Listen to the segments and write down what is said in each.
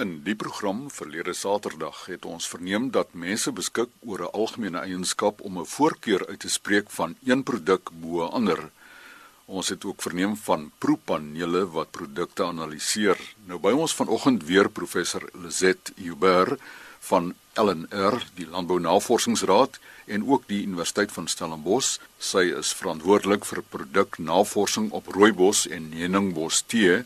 In die program verlede Saterdag het ons verneem dat mense beskik oor 'n algemene eienskap om 'n voorkeur uit te spreek van een produk bo 'n ander. Ons het ook verneem van proepanele wat produkte analiseer. Nou by ons vanoggend weer professor Lizet Huber van LNR, die Landbou Navorsingsraad en ook die Universiteit van Stellenbosch. Sy is verantwoordelik vir produknavorsing op rooibos en heuningbos tee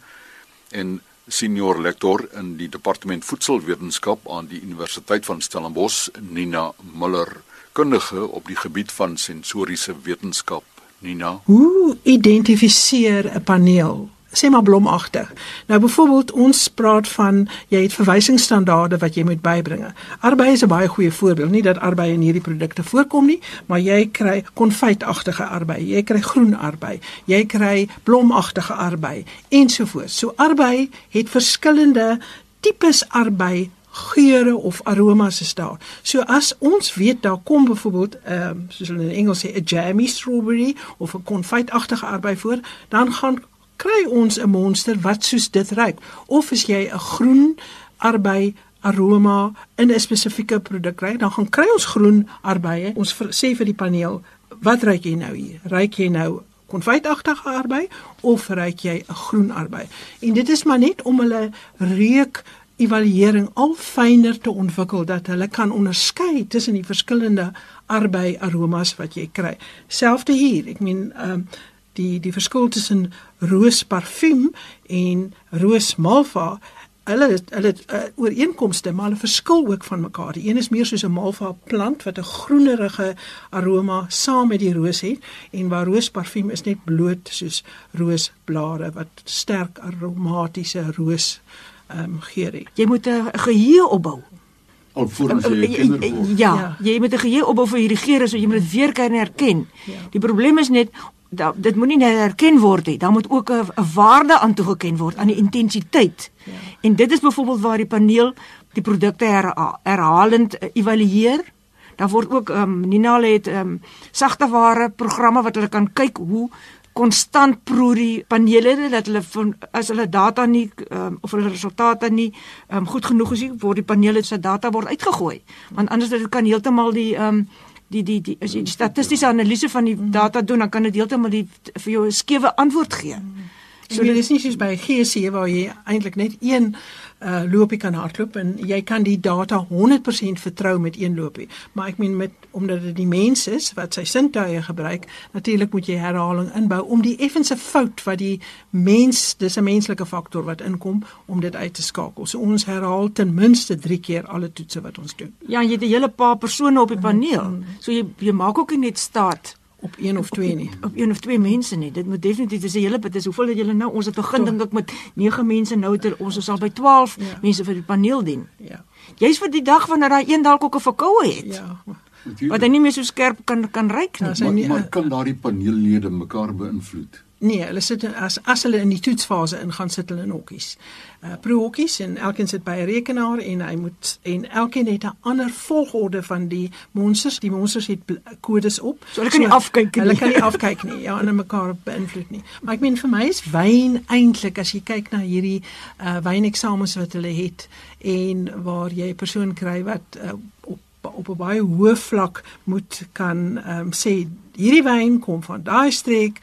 en senior lektor in die departement voedselwetenskap aan die Universiteit van Stellenbosch, Nina Muller, kundige op die gebied van sensoriese wetenskap. Nina, hoe identifiseer 'n paneel sê maar blomagtig. Nou byvoorbeeld ons praat van jy het verwysingsstandaarde wat jy moet bybring. Arbei is 'n baie goeie voorbeeld, nie dat arbei in hierdie produkte voorkom nie, maar jy kry konfytagtige arbei, jy kry groen arbei, jy kry blomagtige arbei ensovoorts. So arbei het verskillende tipes arbei geure of aromas is daar. So as ons weet daar kom byvoorbeeld ehm um, soos hulle in Engels sê 'n jammy strawberry of 'n konfytagtige arbei voor, dan gaan kry ons 'n monster wat soos dit ruik. Of as jy 'n groen arbei aroma in 'n spesifieke produk kry dan gaan kry ons groen arbeie. Ons sê vir die paneel wat ruik jy nou hier? Ruik jy nou konfytagtige arbei of ruik jy 'n groen arbei? En dit is maar net om hulle reuk evaluering al fyner te ontwikkel dat hulle kan onderskei tussen die verskillende arbei aromas wat jy kry. Selfs hier ek meen um, die die verskil tussen roos parfuum en roos malva hulle hulle uh, ooreenkomste maar hulle verskil ook van mekaar. Die een is meer soos 'n malva plant wat 'n groenerige aroma saam met die roos het en waar roos parfuum is net bloot soos roosblare wat sterk aromatiese roos ehm um, geur het. Jy moet 'n geheue opbou alvorens jy 'n kinder word. Ja, ja, jy moet 'n geheue opbou vir hierdie geure so jy moet dit weer kan herken. Ja. Die probleem is net da, dit moenie net herken word nie. Daar moet ook 'n waarde aan toegeken word aan die intensiteit. Ja. En dit is byvoorbeeld waar die paneel die produkte her, herhalend uh, evalueer. Daar word ook ehm um, Nina het ehm um, sagte ware programme wat hulle kan kyk hoe konstant proe die panele dat hulle van as hulle data nie um, of hulle resultate nie um, goed genoeg is word die panele se data word uitgegooi want anders dit kan heeltemal die um, die die die as jy statistiese analise van die data doen dan kan dit heeltemal die vir jou 'n skewe antwoord gee. So dit is nie soos by GC waar jy eintlik net een uh loopie kan hardloop en jy kan die data 100% vertrou met een loopie. Maar ek meen met omdat dit die mens is wat sy sintuie gebruik, natuurlik moet jy herhaling inbou om die effense fout wat die mens, dis 'n menslike faktor wat inkom om dit uit te skakel. So ons herhaal ten minste 3 keer alle toetse wat ons doen. Ja, jy het 'n hele paar persone op die paneel. Mm. So jy jy maak ook net staat op een of twee nie. Op, op een of twee mense nie. Dit moet definitief dis 'n hele dit is hoeveel het julle nou? Ons het begin dink ek met 9 mense nou het ons is al by 12 ja. mense vir die paneel dien. Ja. Jy's vir die dag wanneer daai een dalk ook 'n verkoue het. Ja. Wat hy nie meer so skerp kan kan ryk nie. Ja, maar, nie, maar kan daardie paneellede mekaar beïnvloed? Nee, hulle sit as as hulle in die toetsfase ingaan sit hulle in hokkies. Uh pro hokkies en elkeen sit by 'n rekenaar en hy moet en elkeen het 'n ander volgorde van die monsters. Die monsters het kodes op. So hulle kan so, nie afkyk nie. Hulle kan nie afkyk nie. Ja, en mekaar beïnvloed nie. Maar ek meen vir my is wyn eintlik as jy kyk na hierdie uh wyneksamens wat hulle het en waar jy 'n persoon kry wat uh, op op 'n baie hoë vlak moet kan ehm um, sê hierdie wyn kom van daai streek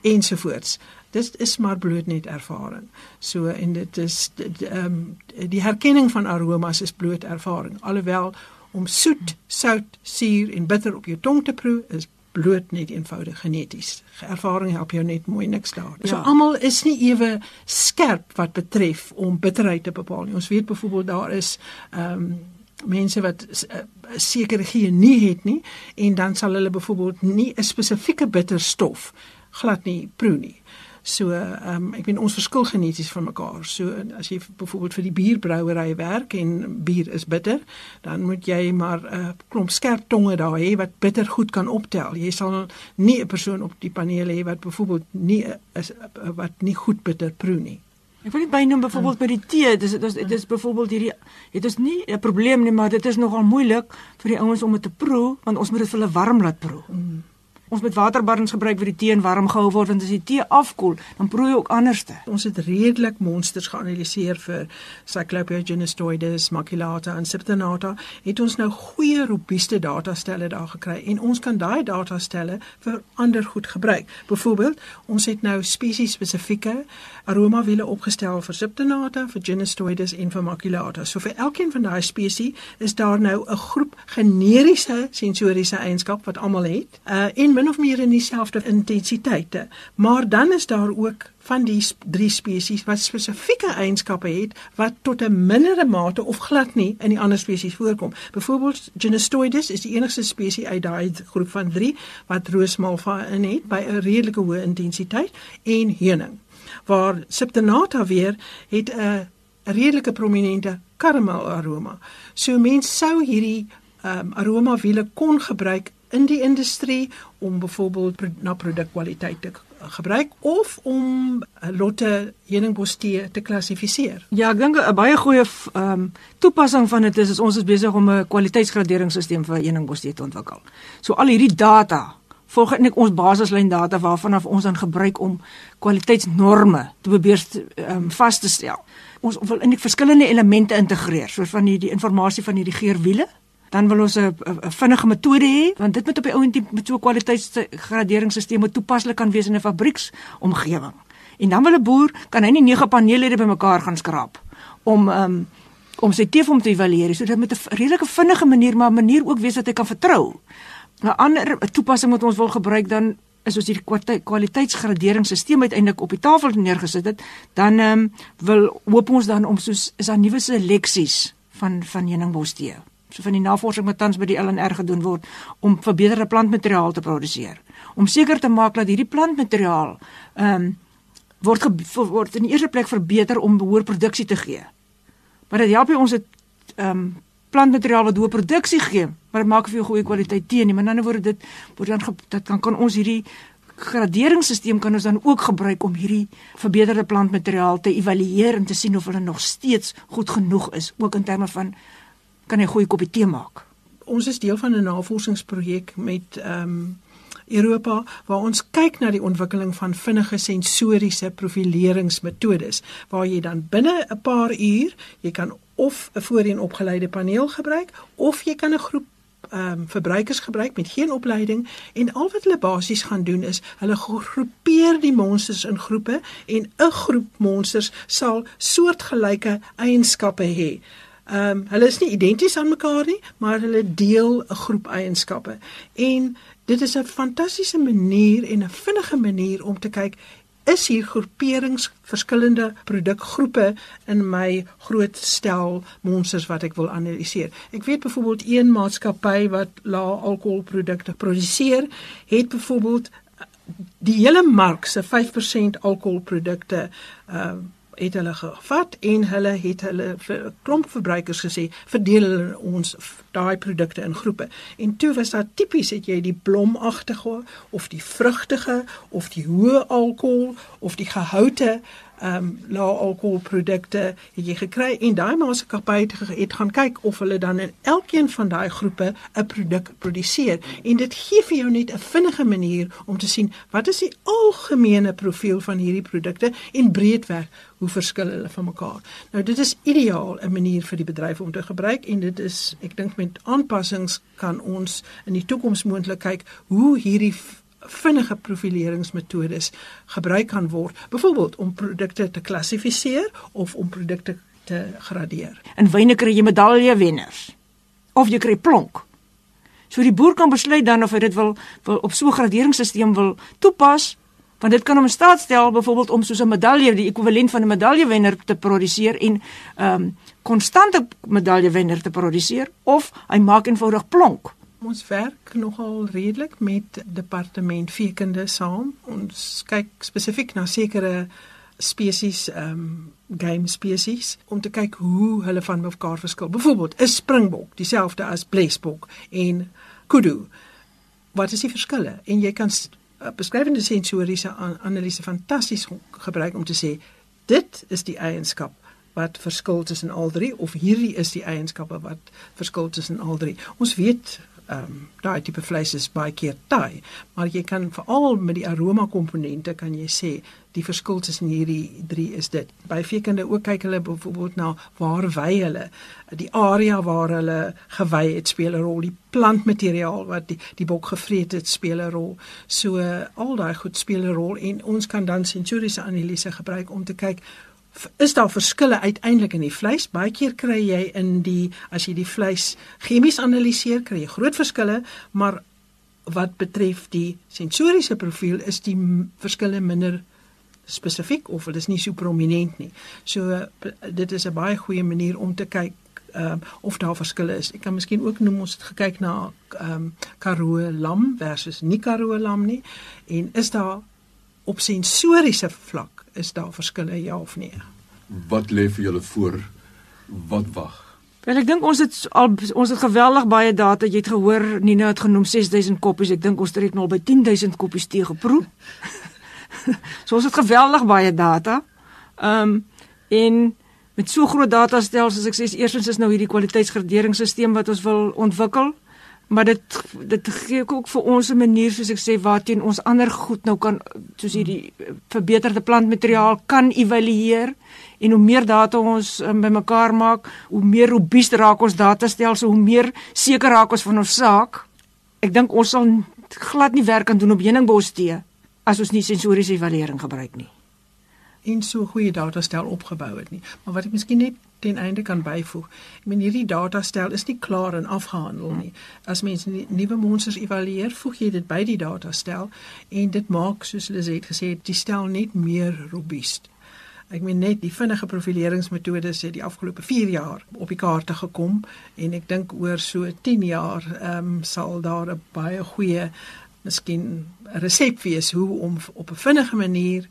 ensovoorts. Dit is maar bloot net ervaring. So en dit is ehm um, die herkenning van aromas is bloot ervaring. Alhoewel om soet, sout, suur en bitter op jou tong te proe is bloot net eenvoudig geneties. Ervaring help jou net mooi niks daar. Ja. So almal is nie ewe skerp wat betref om bitterheid te bepaal nie. Ons weet byvoorbeeld daar is ehm um, mense wat 'n uh, sekere geen nie het nie en dan sal hulle byvoorbeeld nie 'n spesifieke bitterstof glad nie proe nie. So ehm um, ek weet ons verskil geneties van mekaar. So as jy byvoorbeeld vir die bierbrouery werk en bier is bitter, dan moet jy maar 'n uh, klomp skerp tonge daar hê wat bitter goed kan optel. Jy sal nie 'n persoon op die paneel hê wat byvoorbeeld nie is wat nie goed bitter proe nie. Ek wil net bynoem byvoorbeeld by die tee, dis dit is dit is byvoorbeeld hierdie dit is nie 'n probleem nie, maar dit is nogal moeilik vir die ouens om dit te proe want ons moet dit vir hulle warm laat proe. Mm. Ons met waterbarrens gebruik vir die tee en warm gehou word want as die tee afkoel, dan proe jy ook anderste. Ons het redelik monsters geanaliseer vir Cyclopia genesteroides, maculata en septinata. Het ons nou goeie robuuste datastelle daar gekry en ons kan daai datastelle vir ander goed gebruik. Byvoorbeeld, ons het nou spesies spesifieke aroma wiele opgestel vir septinata, vir genesteroides en vir maculata. So vir elkeen van daai spesies is daar nou 'n groep generiese sensoriese eienskap wat almal het. Uh en min of meer in dieselfde intensiteite. Maar dan is daar ook van die drie spesies wat spesifieke eienskappe het wat tot 'n mindere mate of glad nie in die ander spesies voorkom. Byvoorbeeld Genesteroides is die enigste spesies uit daai groep van 3 wat roosmalva in het by 'n redelike hoë intensiteit en heuning. Waar Septinata weer het 'n redelike prominente karamel aroma. So mense sou hierdie um, aroma wiele kon gebruik in die industrie om byvoorbeeld na produkkwaliteit te gebruik of om lotte heuningbos tee te klassifiseer. Ja, ek dink 'n baie goeie ehm um, toepassing van dit is, is ons is besig om 'n kwaliteitsgraderingsstelsel vir heuningbos tee te ontwikkel. So al hierdie data volg net ons basislyn data waarvan af ons dan gebruik om kwaliteitsnorme te probeer ehm um, vas te stel. Ons wil in die verskillende elemente integreer, soos van hierdie inligting van hierdie geurwiele dan wil ons 'n vinnige metode hê want dit moet op die ou en met so 'n kwaliteitsgraderingsstelsel toepaslik kan wees in 'n fabrieksomgewing. En dan wil 'n boer kan hy nie nege paneellede bymekaar gaan skraap om um, om sy teef om te evalueer. So dit moet 'n redelike vinnige manier maar 'n manier ook wees dat hy kan vertrou. 'n Ander toepassing wat ons wil gebruik dan is ons hierdie kwaliteitsgraderingsstelsel uiteindelik op die tafel neergesit het, dan um, wil hoop ons dan om soos is daar nuwe seleksies van van heuningbos tee van die navorsing wat tans by die LNR gedoen word om verbeterde plantmateriaal te produseer. Om seker te maak dat hierdie plantmateriaal ehm um, word word in die eerste plek verbeter om behoor produksie te gee. Maar dit help jy ons het ehm um, plantmateriaal wat hoë produksie gee, maar dit maak vir jou goeie kwaliteit tee nie. Met ander woorde dit word dan dit kan kan ons hierdie graderingsstelsel kan ons dan ook gebruik om hierdie verbeterde plantmateriaal te evalueer en te sien of hulle nog steeds goed genoeg is, ook in terme van kan hy 'n goeie koppie tee maak. Ons is deel van 'n navorsingsprojek met ehm um, Europa waar ons kyk na die ontwikkeling van vinnige sensoriese profileringsmetodes waar jy dan binne 'n paar uur jy kan of 'n voorheen opgeleide paneel gebruik of jy kan 'n groep ehm um, verbruikers gebruik met geen opleiding en al wat hulle basies gaan doen is hulle groepeer die monsters in groepe en 'n groep monsters sal soortgelyke eienskappe hê. Ehm um, hulle is nie identies aan mekaar nie, maar hulle deel 'n groep eienskappe. En dit is 'n fantastiese manier en 'n vinnige manier om te kyk is hier groeperings verskillende produkgroepe in my groot stel monsters wat ek wil analiseer. Ek weet byvoorbeeld een maatskappy wat lae alkoholprodukte produseer, het byvoorbeeld die hele mark se 5% alkoholprodukte ehm uh, het hulle gevat en hulle het hulle vir klomp verbruikers gesê verdeel hulle ons daai produkte in groepe. En toe was daar tipies het jy die blomagtige of die vrugtige of die hoë alkohol of die gehoute ehm um, lae alkoholprodukte het jy gekry en daai maatskappy het gaan kyk of hulle dan in elkeen van daai groepe 'n produk produseer en dit gee vir jou net 'n vinnige manier om te sien wat is die algemene profiel van hierdie produkte en breedweg hoe verskil hulle van mekaar. Nou dit is ideaal 'n manier vir die bedryf om te gebruik en dit is ek dink met aanpassings kan ons in die toekoms moontlik kyk hoe hierdie vinnige profileringsmetodes gebruik kan word, byvoorbeeld om produkte te klassifiseer of om produkte te gradeer. In wyne kry jy medaljewenners of jy kry plonk. So die boer kan besluit dan of hy dit wil wil op so 'n graderingsstelsel wil toepas, want dit kan hom staat stel byvoorbeeld om soos 'n medalje, die ekwivalent van 'n medaljewenner te produseer en ehm um, konstante medaljewenner te produseer of hy maak eenvoudig plonk. Ons werk nogal redelik met departement veekunde saam. Ons kyk spesifiek na sekere spesies ehm um, game spesies om te kyk hoe hulle van mekaar verskil. Byvoorbeeld, 'n springbok, dieselfde as blesbok en kudu. Wat is die verskille? En jy kan beskrywende sensoriese analise fantasties gebruik om te sê dit is die eienskap wat verskil tussen al drie of hierdie is die eienskappe wat verskil tussen al drie. Ons weet ehm um, daai tipe vleis is baie keer taai, maar jy kan veral met die aroma komponente kan jy sê die verskil tussen hierdie drie is dit. By veekinde ook kyk hulle byvoorbeeld na waar wy hulle, die area waar hulle gewy het speel 'n rol, die plantmateriaal wat die die bok gevreet het speel 'n rol. So al daai goed speel 'n rol en ons kan dan sensoriese analise gebruik om te kyk is daar verskille uiteindelik in die vleis? Baie keer kry jy in die as jy die vleis chemies analiseer, kry jy groot verskille, maar wat betref die sensoriese profiel is die verskille minder spesifiek of dit is nie so prominent nie. So dit is 'n baie goeie manier om te kyk ehm um, of daar verskille is. Ek kan miskien ook noem ons het gekyk na ehm um, Karoo lam versus nie Karoo lam nie en is daar op sensoriese vlak is daar verskille ja of nee? Wat lê vir julle voor? Wat wag? Wel ek dink ons het al ons het geweldig baie data. Jy het gehoor Nina het genoem 6000 koppies. Ek dink ons het nou al by 10000 koppies tee geproe. so ons het geweldig baie data. Ehm um, en met so groot datastelsels as ek sê eerstens is nou hierdie kwaliteitsgraderingsstelsel wat ons wil ontwikkel maar dit dit gee ook vir ons 'n manier soos ek sê waarteen ons ander goed nou kan soos hierdie verbeterde plantmateriaal kan evalueer en hoe meer data ons um, bymekaar maak, hoe meer robuus raak ons datastelsel, hoe meer seker raak ons van ons saak. Ek dink ons sal glad nie werk kan doen op heuningbos tee as ons nie sensoriese evaluering gebruik nie. En so goeie datastel opgebou het nie. Maar wat ek miskien net ten einde kan byvoeg. Ek meen hierdie datastel is nie klaar en afgehandel nie. As mens nuwe monsters evalueer, voeg jy dit by die datastel en dit maak soos het gesê, die stel net meer robuust. Ek meen net die vinnige profileringsmetodes het die afgelope 4 jaar op die kaarte gekom en ek dink oor so 10 jaar ehm um, sal daar 'n baie goeie miskien 'n resep wees hoe om op 'n vinnige manier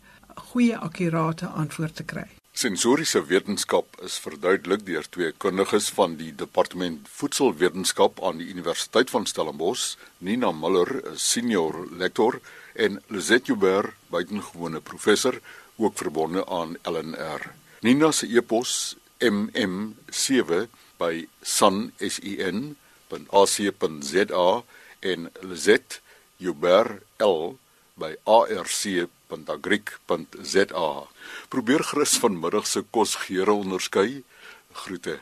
goeie akkurate antwoord te kry. Sensoriese wetenskap is verduidelik deur twee kundiges van die departement voedselwetenskap aan die Universiteit van Stellenbosch, Nina Muller, 'n senior lektor en Lizet Joubert, buitengewone professor, ook verbonde aan LNR. Nina se e-pos mm7 by sun.ac.za en Lizet Joubert L by arc.agric.za. Probeer gerus vanmiddag se kosgeure onderskei. Groete.